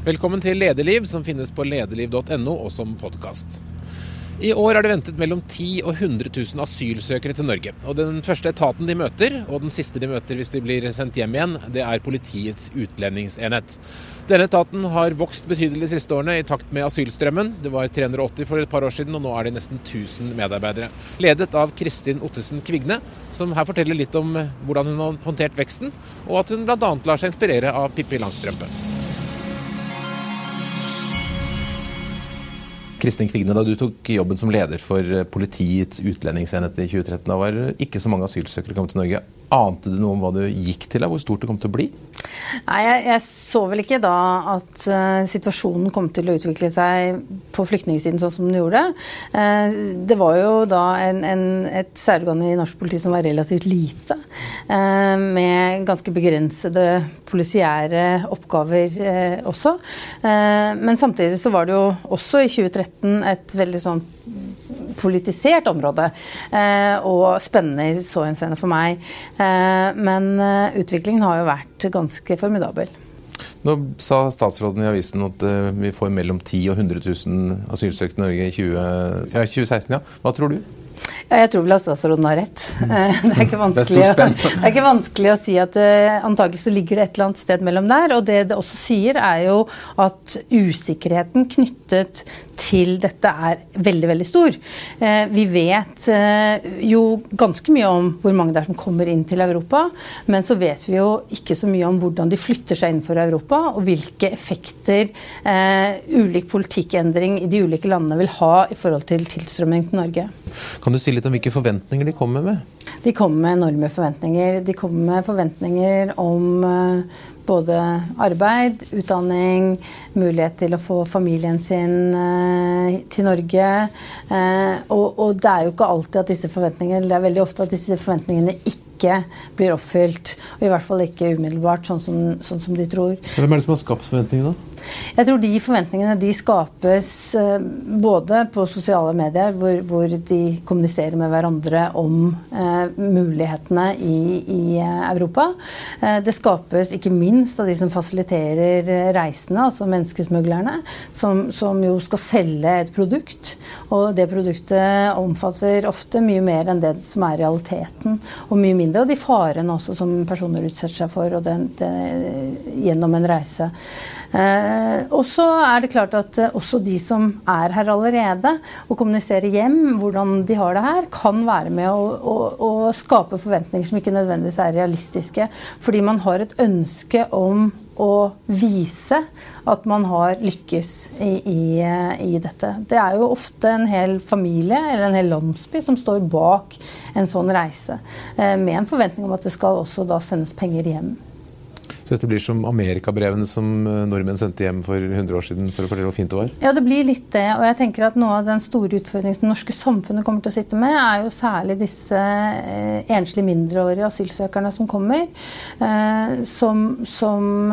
Velkommen til Lederliv, som finnes på lederliv.no og som podkast. I år er det ventet mellom 10 og 100 000 asylsøkere til Norge. Og Den første etaten de møter, og den siste de møter hvis de blir sendt hjem igjen, det er Politiets utlendingsenhet. Denne etaten har vokst betydelig de siste årene i takt med asylstrømmen. Det var 380 for et par år siden, og nå er de nesten 1000 medarbeidere. Ledet av Kristin Ottesen Kvigne, som her forteller litt om hvordan hun har håndtert veksten, og at hun bl.a. lar seg inspirere av Pippi Langstrømpe. Kristin Kvigne, da du tok jobben som leder for Politiets utlendingsenhet i 2013, da var ikke så mange asylsøkere kommet til Norge. Ante du noe om hva du gikk til, hvor stort det kom til å bli? Nei, jeg, jeg så vel ikke da at uh, situasjonen kom til å utvikle seg på flyktningsiden sånn som den gjorde. Uh, det var jo da en, en, et særorgan i norsk politi som var relativt lite. Uh, med ganske begrensede polisiære oppgaver også. men samtidig så var det jo også i 2013 et veldig sånn politisert område. Eh, og spennende i så henseende for meg. Eh, men eh, utviklingen har jo vært ganske formidabel. Nå sa statsråden i avisen at vi får mellom 10 og 100 000 asylsøkere i Norge i 20, ja, 2016. Ja. Hva tror du? Ja, jeg tror vel at statsråden har rett. Det er ikke vanskelig, det er å, er ikke vanskelig å si at uh, antagelig så ligger det et eller annet sted mellom der. Og det det også sier, er jo at usikkerheten knyttet til dette er veldig, veldig stor. Uh, vi vet uh, jo ganske mye om hvor mange det er som kommer inn til Europa, men så vet vi jo ikke så mye om hvordan de flytter seg innenfor Europa, og hvilke effekter ulik politikkendring i de ulike landene vil ha i forhold til tilstrømming til Norge. Kan du si litt om hvilke forventninger de kommer med? De kommer med enorme forventninger. De kommer med forventninger om uh, både arbeid, utdanning, mulighet til å få familien sin uh, til Norge. Uh, og, og, det er jo ikke alltid at disse forventningene Det er veldig ofte at disse forventningene ikke blir oppfylt. Og i hvert fall ikke umiddelbart, sånn som, sånn som de tror. Hvem er det som har skapt forventningene, da? Jeg tror de forventningene de skapes eh, både på sosiale medier, hvor, hvor de kommuniserer med hverandre om eh, mulighetene i, i, eh, Europa. Eh, det skapes ikke minst av de som fasiliterer eh, reisende, altså menneskesmuglerne, som, som, jo skal selge et produkt. Og det produktet omfatter ofte mye mer enn det som er realiteten. Og mye mindre av de farene også som personer utsetter seg for og den, den, gjennom en reise. Eh, og så er det klart at eh, også de som er her allerede, og kommuniserer hjem hvordan de har det her, kan være med å, å, å skape forventninger som ikke nødvendigvis er realistiske. Fordi man har et ønske om å vise at man har lykkes i, i, i, dette. Det er jo ofte en hel familie eller en hel landsby som står bak en sånn reise, eh, med en forventning om at det skal også da sendes penger hjem. Så dette blir som amerikabrevene som eh, nordmenn sendte hjem for 100 år siden for å fortelle hvor fint det var? Ja, det blir litt det. Og jeg tenker at noe av den store utfordringen som det norske samfunnet kommer til å sitte med, er jo særlig disse eh, enslige mindreårige asylsøkerne som kommer. Eh, som, som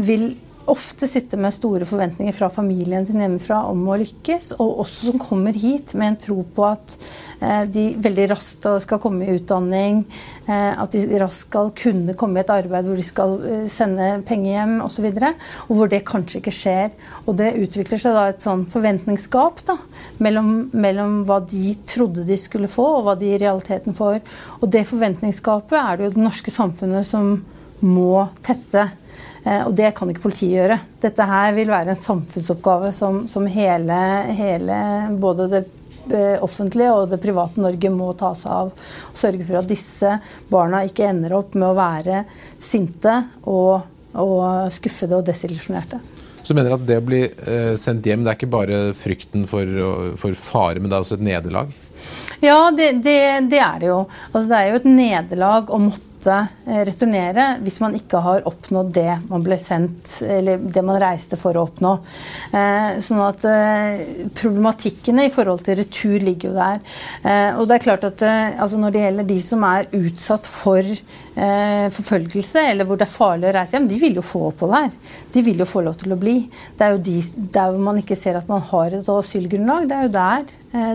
vil ofte sitter med store forventninger fra familien sin hjemmefra om å lykkes, og også som kommer hit med en tro på at eh, de veldig raskt skal komme i utdanning, eh, at de raskt skal kunne komme i et arbeid hvor de skal eh, sende penger hjem osv., og, og hvor det kanskje ikke skjer. Og det utvikler seg da et sånn forventningsgap da, mellom, mellom hva de trodde de skulle få, og hva de i realiteten får. Og det forventningsgapet er det jo det norske samfunnet som må tette. Eh, og det kan ikke politiet gjøre. Dette her vil være en samfunnsoppgave som, som hele, hele, både det eh, offentlige og det private Norge må ta seg av. Og sørge for at disse barna ikke ender opp med å være sinte og, og skuffede og desillusjonerte. Så du mener at det å bli eh, sendt hjem, det er ikke bare frykten for, for fare, men det er også et nederlag? Ja, det, det, det er det jo. Altså, det er jo et nederlag å måtte måtte eh, returnere hvis man ikke har oppnådd det man ble sendt, eller det man reiste for å oppnå. Eh, sånn at eh, Problematikkene i forhold til retur ligger jo der. Og det er klart at altså Når det gjelder de som er utsatt for forfølgelse, eller hvor det er farlig å reise hjem, de vil jo få opphold her. De vil jo få lov til å bli. Det er jo de, der man ikke ser at man har et asylgrunnlag, det er jo der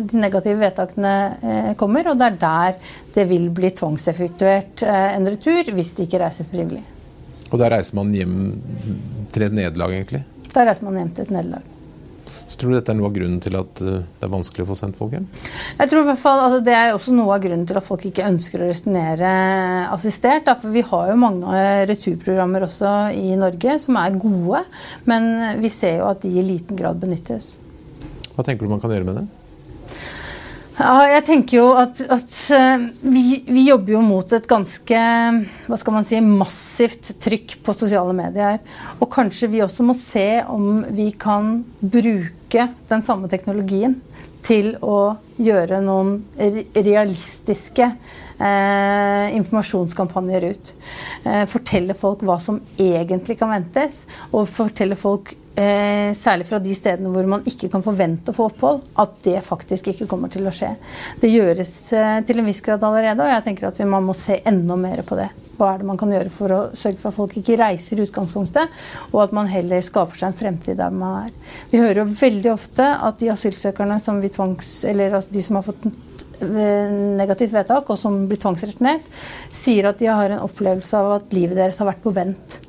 de negative vedtakene kommer, og det er der det vil bli tvangseffektuert en retur hvis de ikke reiser frivillig. Og da reiser man hjem til et nederlag, egentlig? Da reiser man hjem til et nederlag. Så tror du dette er noe av grunnen til at eh, det er vanskelig å få sendt folk hjem? Jeg tror i hvert fall, altså Det er også noe av grunnen til at folk ikke ønsker å returnere assistert. Da, for vi har jo mange returprogrammer også i Norge som er gode, men vi ser jo at de i liten grad benyttes. Hva tenker du man kan gjøre med det? Ja, jeg tenker jo at, at eh, vi, vi, jobber jo mot et ganske hva skal man si, massivt trykk på sosiale medier. Og kanskje vi også må se om vi kan bruke den samme teknologien til å gjøre noen realistiske eh, informasjonskampanjer ut. Eh, fortelle folk hva som egentlig kan ventes, og fortelle folk særlig fra de stedene hvor man ikke kan forvente å få opphold, at det faktisk ikke kommer til å skje. Det gjøres eh, til en viss grad allerede, og jeg tenker at man må se enda mer på det. Hva er det man kan gjøre for å sørge for at folk ikke reiser i utgangspunktet, og at man heller skaper seg en fremtid der man er. Vi hører jo veldig ofte at de asylsøkerne som vi tvangs... Eller altså de som har fått eh, negativt vedtak og som blir tvangsreturnert, sier at de har en opplevelse av at livet deres har vært på vent.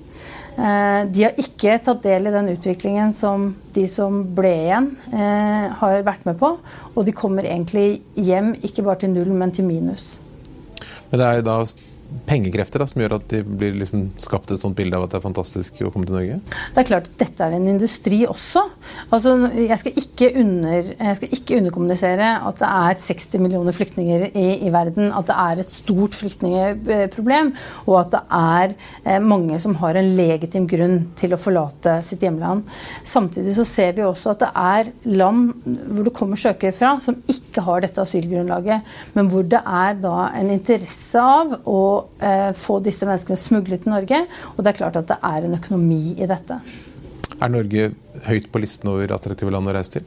Eh, de har ikke tatt del i den utviklingen som de som ble igjen, eh, har vært med på. Og de kommer egentlig hjem ikke bare til null, men til minus. Men det er da pengekrefter da, som gjør at det blir liksom skapt et sånt bilde av at det er fantastisk å komme til Norge? Det er klart at dette er en industri også. Altså, jeg, skal under, jeg skal ikke underkommunisere at det er 60 millioner flyktninger i, i, verden. At det er et stort flyktningeproblem, og at det er eh, mange som har en legitim grunn til å forlate sitt hjemland. Samtidig så ser vi også at det er land hvor det kommer søkere fra, som ikke har dette asylgrunnlaget, men hvor det er da en interesse av å eh, få disse menneskene smuglet til Norge. Og det er klart at det er en økonomi i dette. Er Norge høyt på listen over attraktive land å reise til?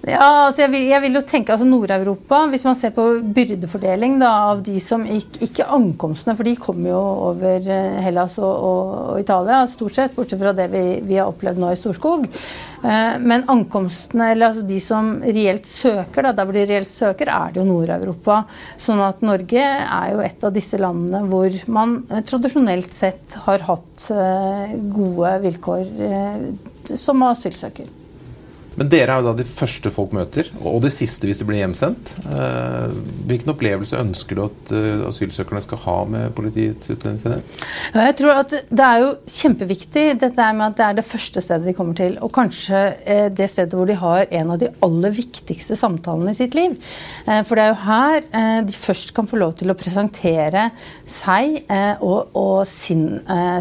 Ja, altså jeg, vil, jeg, vil, jo tenke altså Nord-Europa, hvis man ser på byrdefordeling da, av de som ikke, ikke ankomstene, for de kommer jo over eh, Hellas og, og, og, Italia, stort sett, bortsett fra det vi, vi har opplevd nå i Storskog. Eh, men ankomstene, eller altså de som reelt søker, da, der hvor de reelt søker, er det jo Nord-Europa. Sånn at Norge er jo et av disse landene hvor man eh, tradisjonelt sett har hatt eh, gode vilkår eh, som asylsøker. Men dere er jo da de første folk møter, og de siste hvis de blir hjemsendt. Eh, hvilken opplevelse ønsker du at eh, asylsøkerne skal ha med Politiets utlendingsenhet? Jeg tror at Det er jo kjempeviktig dette med at det er det første stedet de kommer til. Og kanskje eh, det stedet hvor de har en av de aller viktigste samtalene i sitt liv. For det er jo her de først kan få lov til å presentere seg og, og sin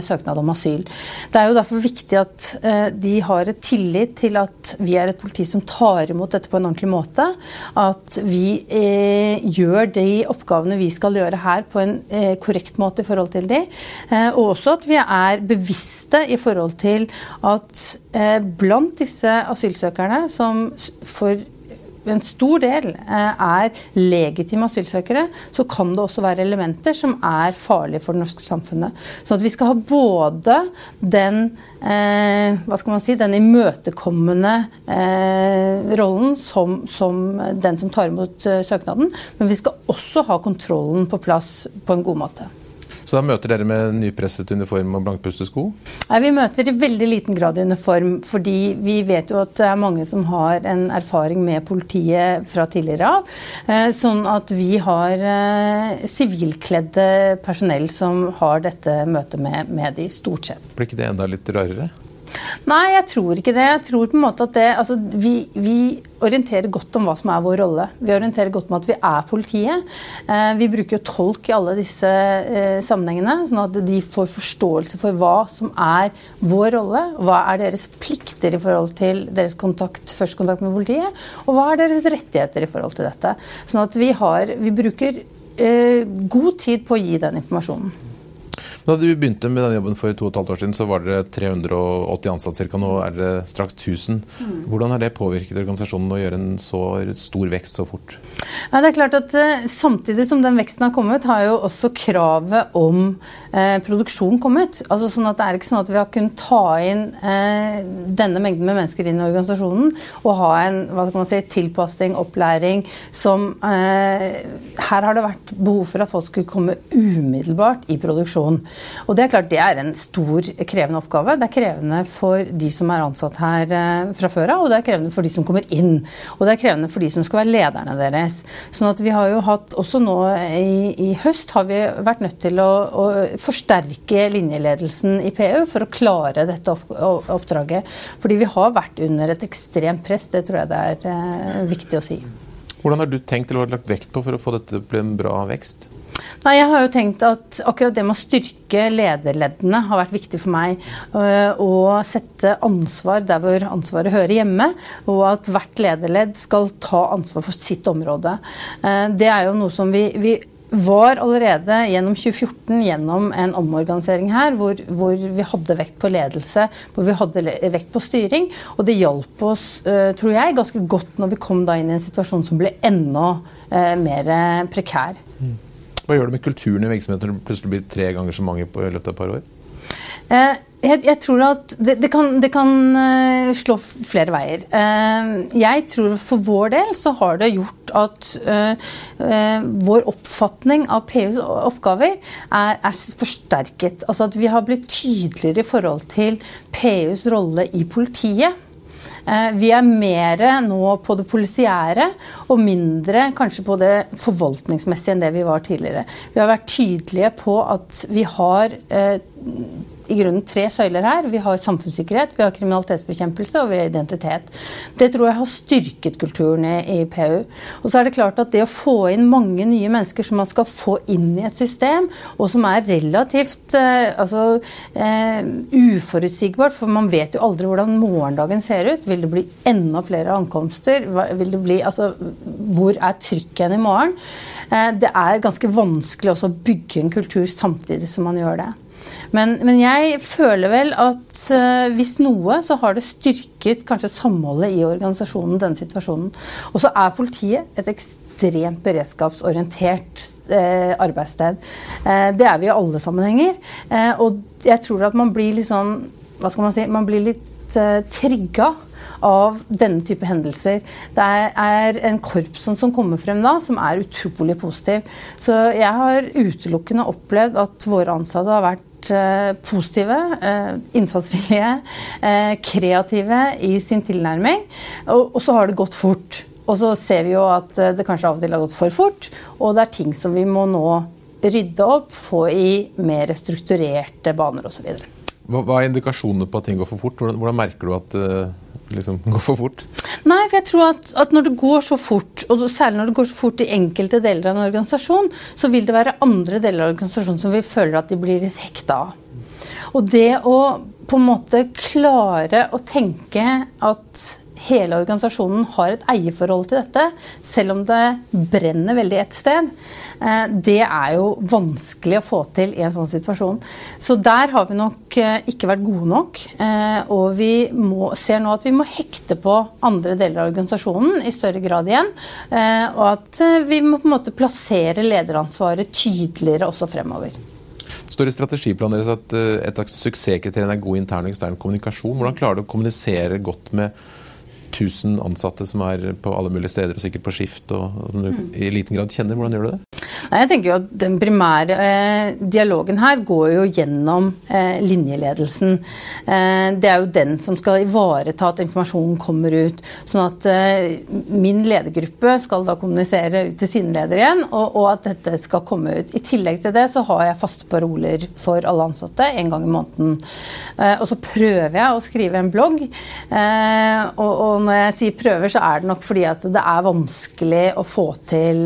søknad om asyl. Det er jo derfor viktig at de har et tillit til at vi er et politi som tar imot dette på en ordentlig måte. At vi eh, gjør de oppgavene vi skal gjøre her på en eh, korrekt måte i forhold til de. Eh, og også at vi er bevisste i forhold til at eh, blant disse asylsøkerne som for en stor del eh, er legitime asylsøkere, så kan det også være elementer som er farlige for det norske samfunnet. Så at vi skal ha både den eh, hva skal man si, den imøtekommende eh, rollen som, som, den som tar imot eh, søknaden, men vi skal også ha kontrollen på plass på en god måte. Så da møter dere med nypresset uniform og blankpuste sko? Nei, Vi møter i veldig liten grad i uniform, fordi vi vet jo at det er mange som har en erfaring med politiet fra tidligere av. Eh, sånn at vi har eh, sivilkledde personell som har dette møtet med, med de, stort sett. Blir ikke det enda litt rarere? Nei, jeg tror ikke det. Jeg tror på en måte at det, altså, vi, vi, orienterer godt om hva som er vår rolle. Vi orienterer godt om at vi er politiet. Eh, vi bruker jo tolk i alle disse eh, sammenhengene, sånn at de får forståelse for hva som er vår rolle. Hva er deres plikter i forhold til deres kontakt, førstekontakt med politiet, og hva er deres rettigheter i forhold til dette. Sånn at vi, har, vi bruker eh, god tid på å gi den informasjonen. Da du begynte med den jobben for to og et halvt år siden, så var dere 380 ansatte ca. Nå er dere straks 1000. Hvordan har det påvirket organisasjonen å gjøre en så stor vekst så fort? Ja, det er klart at uh, Samtidig som den veksten har kommet, har jo også kravet om eh, produksjon kommet. Altså sånn at Det er ikke sånn at vi har kunnet ta inn eh, denne mengden med mennesker inn i organisasjonen og ha en hva skal man si, tilpasning, opplæring, som Her har det vært behov for at folk skulle komme umiddelbart i produksjon. Og det er klart det er en stor, krevende oppgave. Det er krevende for de som er ansatt her eh, fra før av, og det er krevende for de som kommer inn. Og det er krevende for de som skal være lederne deres. Sånn at vi har jo hatt, også nå i, i høst, har vi vært nødt til å, å forsterke linjeledelsen i PU for å klare dette oppdraget. Fordi vi har vært under et ekstremt press, det tror jeg det er eh, viktig å si. Hvordan har du tenkt eller lagt vekt på for å få dette til å bli en bra vekst? Nei, jeg har jo tenkt at akkurat det med å styrke lederleddene har vært viktig for meg. Øh, å sette ansvar der hvor ansvaret hører hjemme, og at hvert lederledd skal ta ansvar for sitt område. Øh, det er jo noe som vi, vi var allerede gjennom 2014 gjennom en omorganisering her hvor, hvor, vi hadde vekt på ledelse, hvor vi hadde vekt på styring. Og det hjalp oss, uh, tror jeg, ganske godt når vi kom da inn i en situasjon som ble enda eh, mer prekær. Mm. Hva gjør det med kulturen i virksomheten når det plutselig blir tre ganger så mange på løpet av et par år? Uh, jeg, jeg, tror at det, det kan, det kan uh, slå flere veier. Uh, jeg tror for vår del så har det gjort at vår oppfatning av PUs oppgaver er, er, forsterket. Altså at vi har blitt tydeligere i forhold til PUs rolle i politiet. Vi er mer nå på det polisiære og mindre kanskje på det forvaltningsmessige enn det vi var tidligere. Vi har vært tydelige på at vi har i grunnen tre søyler her. Vi har samfunnssikkerhet, vi har kriminalitetsbekjempelse og vi har identitet. Det tror jeg har styrket kulturen i, PU. Og så er det klart at det å få inn mange nye mennesker som man skal få inn i et system, og som er relativt eh, altså, eh, uforutsigbart, for man vet jo aldri hvordan morgendagen ser ut. Vil det bli enda flere ankomster? Vil det bli, altså, hvor er trykket i morgen? Eh, det er ganske vanskelig også å bygge en kultur samtidig som man gjør det. Men, men, jeg føler vel at uh, hvis noe, så har det styrket kanskje samholdet i organisasjonen, denne situasjonen. Og så er politiet et ekstremt beredskapsorientert uh, arbeidssted. Uh, det er vi i alle sammenhenger. og jeg tror at man blir litt sånn Hva skal man si? Man blir litt uh, trigga av denne type hendelser. Det er en korps som kommer frem da, som er utrolig positiv. Så jeg har utelukkende opplevd at våre ansatte har vært positive, eh, innsatsvillige, eh, kreative i sin tilnærming. Og, så har det gått fort. Og så ser vi jo at det kanskje av og til har gått for fort, og det er ting som vi må nå rydde opp, få i mer strukturerte baner osv. Hva, er indikasjonene på at ting går for fort? Hvordan merker du at liksom går for fort? Nei, for jeg tror at, at, når det går så fort, og særlig når det går så fort i enkelte deler av en organisasjon, så vil det være andre deler av organisasjonen som vi føler at de blir litt hekta av. Og det å på en måte klare å tenke at hele organisasjonen har et eierforhold til dette, selv om det brenner veldig et sted, eh, det er jo vanskelig å få til i en sånn situasjon. Så der har vi nok eh, ikke vært gode nok. Eh, og vi må, ser nå at vi må hekte på andre deler av organisasjonen i større grad igjen. Og at vi må på en måte plassere lederansvaret tydeligere også fremover står i strategiplanen deres at et av suksesskriteriene er god intern og ekstern kommunikasjon. Hvordan klarer du å kommunisere godt med 1000 ansatte som er på alle mulige steder og sikkert på skift, og, som du mm. i liten grad kjenner. Hvordan gjør du det? Nei, jeg tenker jo at Den primære eh, dialogen her går jo gjennom eh, linjeledelsen. Eh, det er jo den som skal ivareta at informasjonen kommer ut. Sånn at eh, min ledergruppe skal da kommunisere ut til sine ledere igjen, og, og, at dette skal komme ut. I tillegg til det så har jeg faste paroler for alle ansatte en gang i måneden. Eh, og så prøver jeg å skrive en blogg. Eh, og, og når jeg sier prøver, så er det nok fordi at det er vanskelig å få til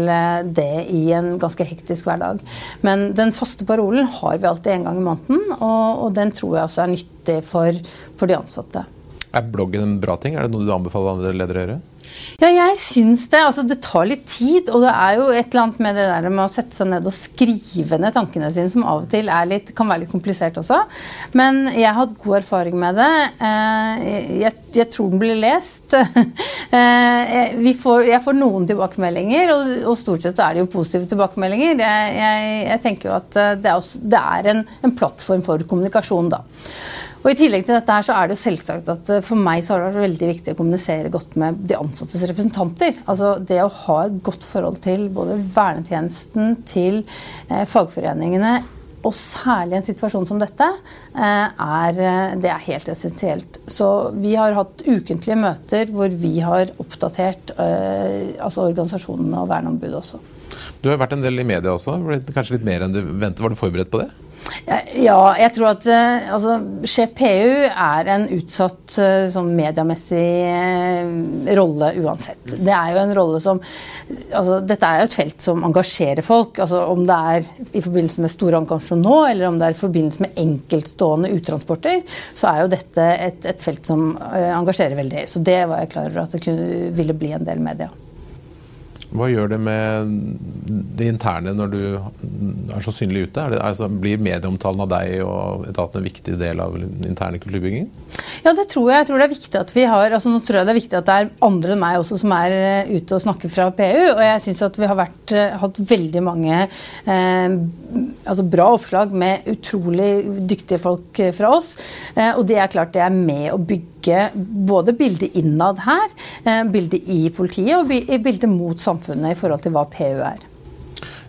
det i en ganske hektisk hverdag. Men den faste parolen har vi alltid en gang i måneden, og, og den tror jeg også er nyttig for, for de ansatte. Er bloggen en bra ting? Er det noe du anbefaler andre ledere å gjøre? Ja, jeg syns det. Altså, det tar litt tid. Og det er jo et eller annet med det der med å sette seg ned og skrive ned tankene sine som av og til litt, kan være litt komplisert også. Men jeg har hatt god erfaring med det. Eh, jeg, jeg tror den blir lest. Eh, får, jeg får noen tilbakemeldinger, og, og, stort sett så er det jo positive tilbakemeldinger. Jeg, jeg, jeg tenker jo at eh, det er, også, det er en, en plattform for kommunikasjon, da. Og I tillegg til dette her så er det jo selvsagt at eh, for meg så har det vært veldig viktig å kommunisere godt med de ansattes representanter. Altså Det å ha et godt forhold til både vernetjenesten, til eh, fagforeningene og særlig i en situasjon som dette, er, det er helt essensielt. Så vi har hatt ukentlige møter hvor vi har oppdatert altså organisasjonene og verneombudet også. Du har vært en del i media også, kanskje litt mer enn du ventet. Var du forberedt på det? Ja, jeg tror at eh, altså, Sjef PU er en utsatt eh, sånn mediemessig eh, rolle uansett. Det er jo en rolle som altså, Dette er jo et felt som engasjerer folk. altså Om det er i forbindelse med store ankomster nå, eller om det er i forbindelse med enkeltstående uttransporter, så er jo dette et, et felt som engasjerer veldig. Så det var jeg klar over at det kunne, ville bli en del media. Hva gjør det med det interne når du er så synlig ute? Det, altså, blir medieomtalen av deg og etaten en viktig del av den interne kulturbyggingen? Ja, det tror jeg. Jeg tror det er viktig at vi har altså, Nå tror jeg det er viktig at det er andre enn meg også som er eh, ute og snakker fra PU. Og jeg syns at vi har vært, eh, hatt veldig mange eh, altså bra oppslag med utrolig dyktige folk eh, fra oss. Eh, og det er klart det er med å bygge både bildet innad her, eh, bildet i politiet og bildet mot samfunnet i forhold til hva PU er.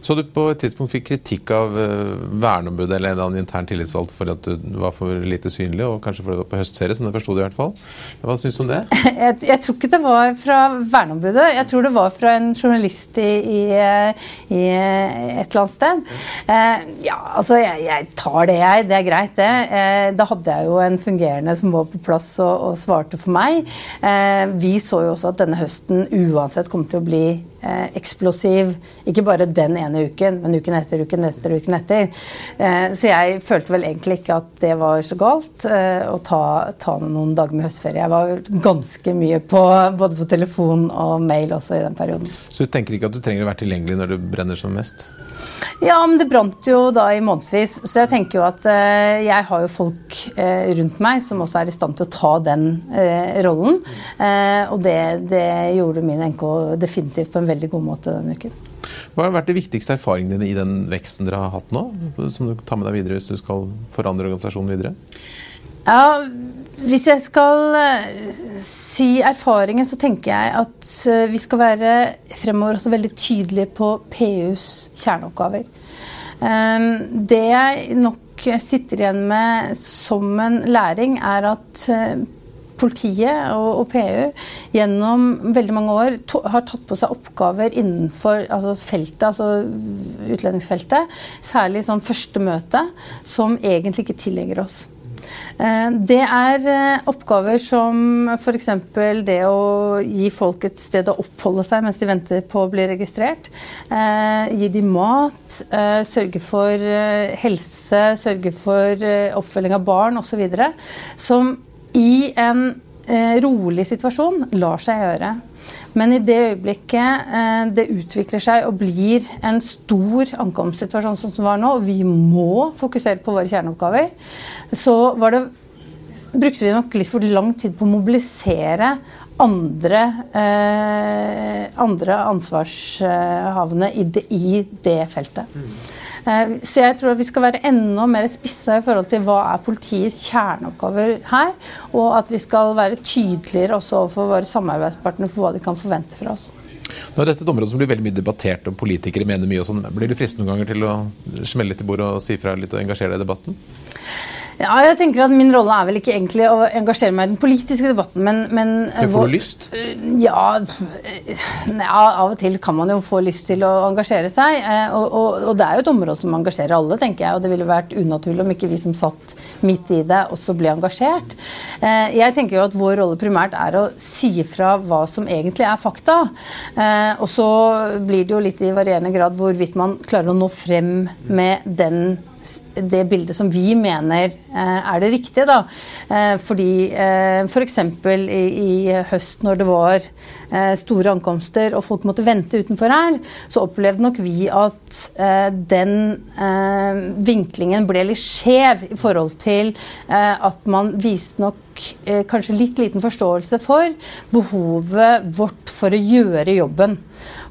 Så du på et tidspunkt fikk kritikk av uh, verneombudet eller en eller annen intern tillitsvalgt for at du var for lite synlig, og kanskje fordi du var på høstferie, som jeg forsto det i hvert fall. Hva syns du om det? Jeg, jeg, tror ikke det var fra verneombudet. Jeg tror det var fra en journalist i, i, i et eller annet sted. Uh, ja, altså jeg, jeg, tar det, jeg. Det er greit, det. Uh, da hadde jeg jo en fungerende som var på plass og, og svarte for meg. vi så jo også at denne høsten uansett kom til å bli eksplosiv. Ikke bare den ene uken, men uken etter, uken etter, uken etter. Eh, så jeg følte vel egentlig ikke at det var så galt eh, å ta, ta, noen dager med høstferie. Jeg var ganske mye på både på telefon og mail også i den perioden. Så du tenker ikke at du trenger å være tilgjengelig når det brenner som mest? Ja, men det brant jo da i månedsvis. Så jeg tenker jo at eh, jeg har jo folk eh, rundt meg som også er i stand til å ta den eh, rollen. Eh, og det, det gjorde min NK definitivt på en veldig god måte denne uken. Hva har vært de viktigste erfaringene dine i den veksten dere har hatt nå? Som du tar med deg videre hvis du skal forandre organisasjonen videre? Ja, Hvis jeg skal eh, si erfaringen, så tenker jeg at eh, vi skal være fremover også veldig tydelige på PUs kjerneoppgaver. Ehm, det jeg nok sitter igjen med som en læring, er at eh, politiet og, og, PU gjennom veldig mange år to, har tatt på seg oppgaver innenfor altså feltet, altså utlendingsfeltet, særlig sånn første møte, som egentlig ikke tillegger oss. Eh, det er eh, oppgaver som f.eks. det å gi folk et sted å oppholde seg mens de venter på å bli registrert. Eh, gi dem mat, sørge for helse, sørge for oppfølging av barn osv. Som i en eh, rolig situasjon lar seg gjøre. Men i det øyeblikket eh, det utvikler seg og blir en stor ankomstsituasjon som det var nå, og vi må fokusere på våre kjerneoppgaver, så det, brukte vi nok litt for lang tid på å mobilisere andre, eh, andre ansvarshavende i det, i det feltet. Mm. Eh, så jeg tror vi skal være enda mer spissa i forhold til hva er politiets kjerneoppgaver her. Og at vi skal være tydeligere også overfor våre samarbeidspartnere for hva de kan forvente fra oss. Nå er dette et område som blir veldig mye debattert, og politikere mener mye. og sånn. Blir du fristet noen ganger til å smelle litt i bordet og si fra litt og engasjere deg i debatten? Ja, jeg tenker at Min rolle er vel ikke egentlig å engasjere meg i den politiske debatten, men, men Men får du lyst? Ja, ja, Av og til kan man jo få lyst til å engasjere seg. Eh, og, og, og, det er jo et område som engasjerer alle, tenker jeg. Og det ville vært unaturlig om ikke vi som satt midt i det, også ble engasjert. Eh, jeg tenker jo at vår rolle primært er å si fra hva som egentlig er fakta. Eh, og så blir det jo litt i varierende grad hvorvidt man klarer å nå frem med den det bildet som vi mener eh, er det riktige. Da. Eh, fordi eh, f.eks. For i, i høst når det var store ankomster og folk måtte vente utenfor her, så opplevde nok vi at den vinklingen ble litt skjev i forhold til at man viste nok kanskje litt liten forståelse for behovet vårt for å gjøre jobben.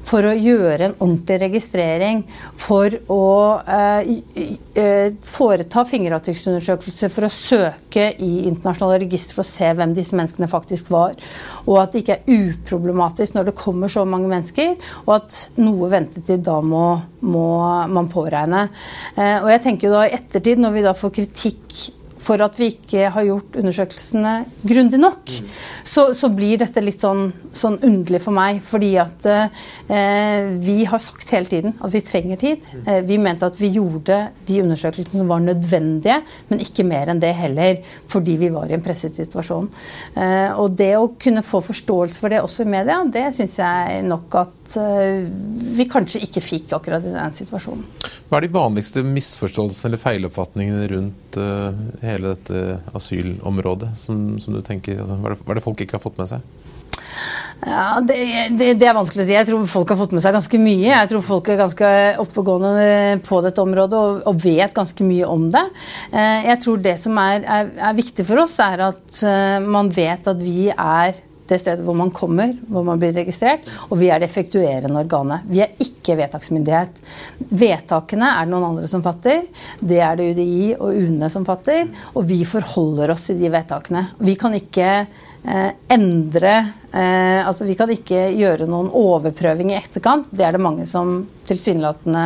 For å gjøre en ordentlig registrering. For å eh, foreta fingeravtrykksundersøkelser for å søke i internasjonale registre for å se hvem disse menneskene faktisk var. Og at det ikke er uproblematisk når det kommer så mange mennesker, og at noe ventetid da må, må man påregne. Eh, og jeg tenker jo da i ettertid, når vi da får kritikk for at vi ikke har gjort undersøkelsene grundig nok, mm. så, så, blir dette litt sånn, sånn, underlig for meg. Fordi at eh, vi har sagt hele tiden at vi trenger tid. Mm. Eh, vi mente at vi gjorde de undersøkelsene som var nødvendige, men ikke mer enn det heller, fordi vi var i en presset situasjon. Eh, og det å kunne få forståelse for det også i media, det syns jeg nok at eh, vi kanskje ikke fikk akkurat i den situasjonen. Hva er de vanligste misforståelsene eller feiloppfatningene rundt uh, hele dette asylområdet som, som du tenker altså, hva, er det, hva, er det, folk ikke har fått med seg? Ja, det, det, det, er vanskelig å si. Jeg tror folk har fått med seg ganske mye. Jeg tror folk er ganske oppegående på dette området og, og vet ganske mye om det. Uh, jeg tror det som er, er, er viktig for oss, er at uh, man vet at vi er det stedet hvor man kommer, hvor man blir registrert, og vi er det effektuerende organet. Vi er ikke vedtaksmyndighet. Vedtakene er det noen andre som fatter. Det er det UDI og UNE som fatter, og vi forholder oss til de vedtakene. Vi kan ikke endre eh, Altså vi kan ikke gjøre noen overprøving i etterkant. Det er det mange som tilsynelatende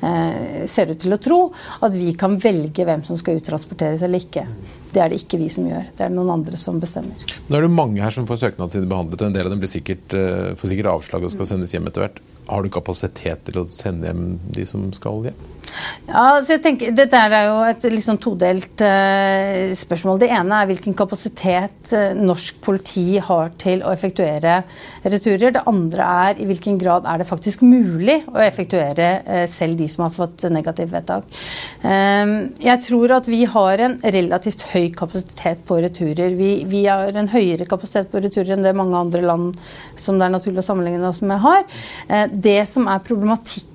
eh, ser ut til å tro. At vi kan velge hvem som skal uttransporteres eller ikke. Det er det ikke vi som gjør. Det er det noen andre som bestemmer. Nå er det mange her som får søknadene sine behandlet, og en del av dem sikkert, får sikkert avslag og skal sendes hjem etter hvert. Har du kapasitet til å sende hjem de som skal hjem? Ja, så jeg tenker, Dette er jo et sånn todelt uh, spørsmål. Det ene er hvilken kapasitet uh, norsk politi har til å effektuere returer. Det andre er i hvilken grad er det faktisk mulig å effektuere uh, selv de som har fått negativt vedtak. Jeg tror at vi har en relativt høy kapasitet på returer. Vi, vi, har en høyere kapasitet på returer enn det mange andre land som det er naturlig å sammenligne oss med, har. Det som er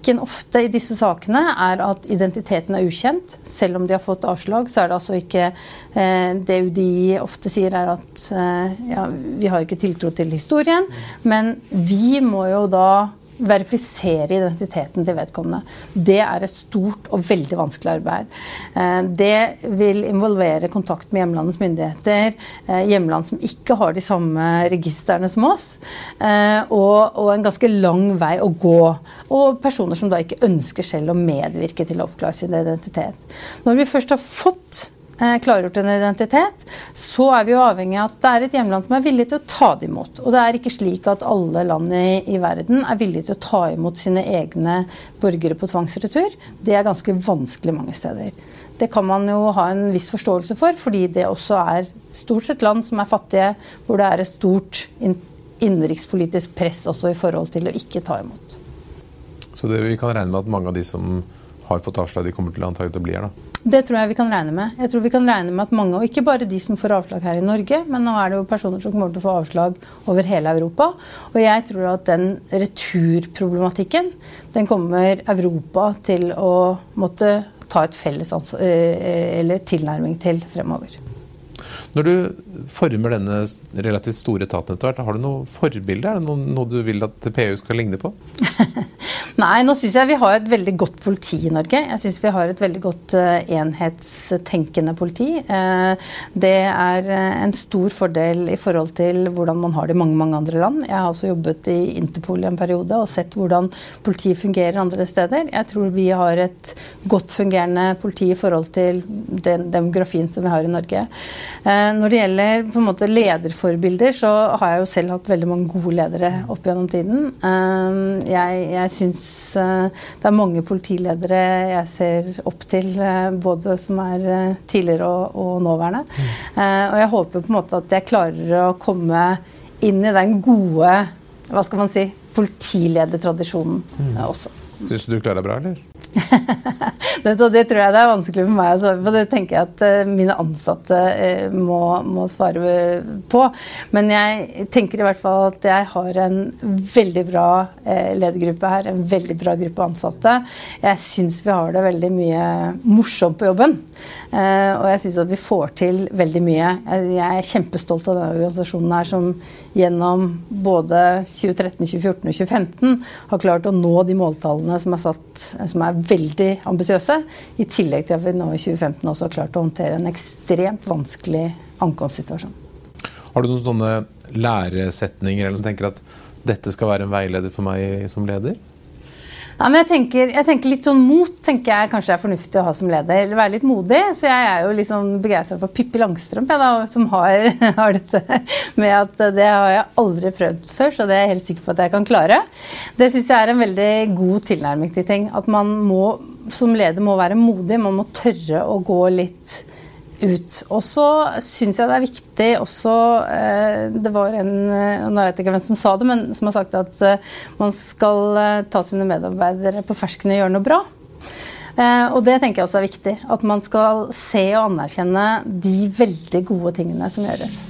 problematikken ofte i disse sakene, er at identiteten er ukjent. Selv om de har fått avslag, så er det altså ikke eh, Det UDI ofte sier, er at eh, ja, vi har ikke tiltro til historien. Men vi må jo da verifisere identiteten til vedkommende. Det er et stort og veldig vanskelig arbeid. Eh, det vil involvere kontakt med hjemlandets myndigheter, eh, hjemland som ikke har de samme registrene som oss, eh, og, og en ganske lang vei å gå. Og personer som da ikke ønsker selv å medvirke til å oppklare sin identitet. Når vi først har fått klargjort en identitet, så er vi jo avhengig av at det er et hjemland som er villig til å ta det imot. Og det er ikke slik at alle land i, i verden er villige til å ta imot sine egne borgere på tvangsretur. Det er ganske vanskelig mange steder. Det kan man jo ha en viss forståelse for, fordi det også er stort sett land som er fattige, hvor det er et stort innenrikspolitisk press også i forhold til å ikke ta imot. Så det, vi kan regne med at mange av de som har fått avslag, de kommer til antagelig til å bli her? da? Det tror jeg vi kan regne med. Jeg tror vi kan regne med at mange, og Ikke bare de som får avslag her i Norge, men nå er det jo personer som kommer til å få avslag over hele Europa. Og jeg tror at den returproblematikken den kommer Europa til å måtte ta et felles eh, eller tilnærming til fremover. Når du former denne relativt store etaten etter hvert, har du noe forbilde? Er det noe, noe du vil at PU skal ligne på? Nei, nå syns jeg vi har et veldig godt politi i Norge. Jeg syns vi har et veldig godt uh, enhetstenkende politi. Uh, det er uh, en stor fordel i forhold til hvordan man har det i mange, mange andre land. Jeg har også jobbet i Interpol i en periode og sett hvordan politiet fungerer andre steder. Jeg tror vi har et godt fungerende politi i forhold til den demografien som vi har i Norge. Når det gjelder på en måte lederforbilder, så har jeg jo selv hatt veldig mange gode ledere opp gjennom tiden. Eh, jeg, jeg syns eh, det er mange politiledere jeg ser opp til, eh, både som er tidligere og, og nåværende. Mm. Og jeg håper på en måte at jeg klarer å komme inn i den gode hva skal man si, politiledertradisjonen mm. også. Syns du du klarer deg bra, eller? Det, tror jeg det er vanskelig for meg å svare på. Det tenker jeg at uh, mine ansatte uh, må, må, svare på. Men jeg tenker i hvert fall at jeg har en veldig bra uh, ledergruppe her. En veldig bra gruppe ansatte. Jeg syns vi har det veldig mye morsomt på jobben. og jeg syns at vi får til veldig mye. Jeg er kjempestolt av denne organisasjonen her som gjennom både 2013, 2014 og 2015 har klart å nå de måltallene som er satt, som er veldig ambisiøse. I tillegg til at vi nå i 2015 også har klart å håndtere en ekstremt vanskelig ankomstsituasjon. Har du noen sånne læresetninger eller som tenker at dette skal være en veileder for meg som leder? Nei, men jeg tenker, jeg tenker, Litt sånn mot tenker jeg kanskje er fornuftig å ha som leder. Eller være litt modig. Så jeg er jo litt sånn begeistra for Pippi Langstrømpe, som har, har, dette med at det har jeg aldri prøvd før, så det er jeg helt sikker på at jeg kan klare. Det syns jeg er en veldig god tilnærming til ting. At man må, som leder må være modig. Man må tørre å gå litt ut. Og så syns jeg det er viktig også eh, Det var en eh, Nå vet jeg ikke hvem som sa det, men som har sagt at eh, man skal ta sine medarbeidere på fersken og gjøre noe bra. Og det tenker jeg også er viktig. At man skal se og anerkjenne de veldig gode tingene som gjøres.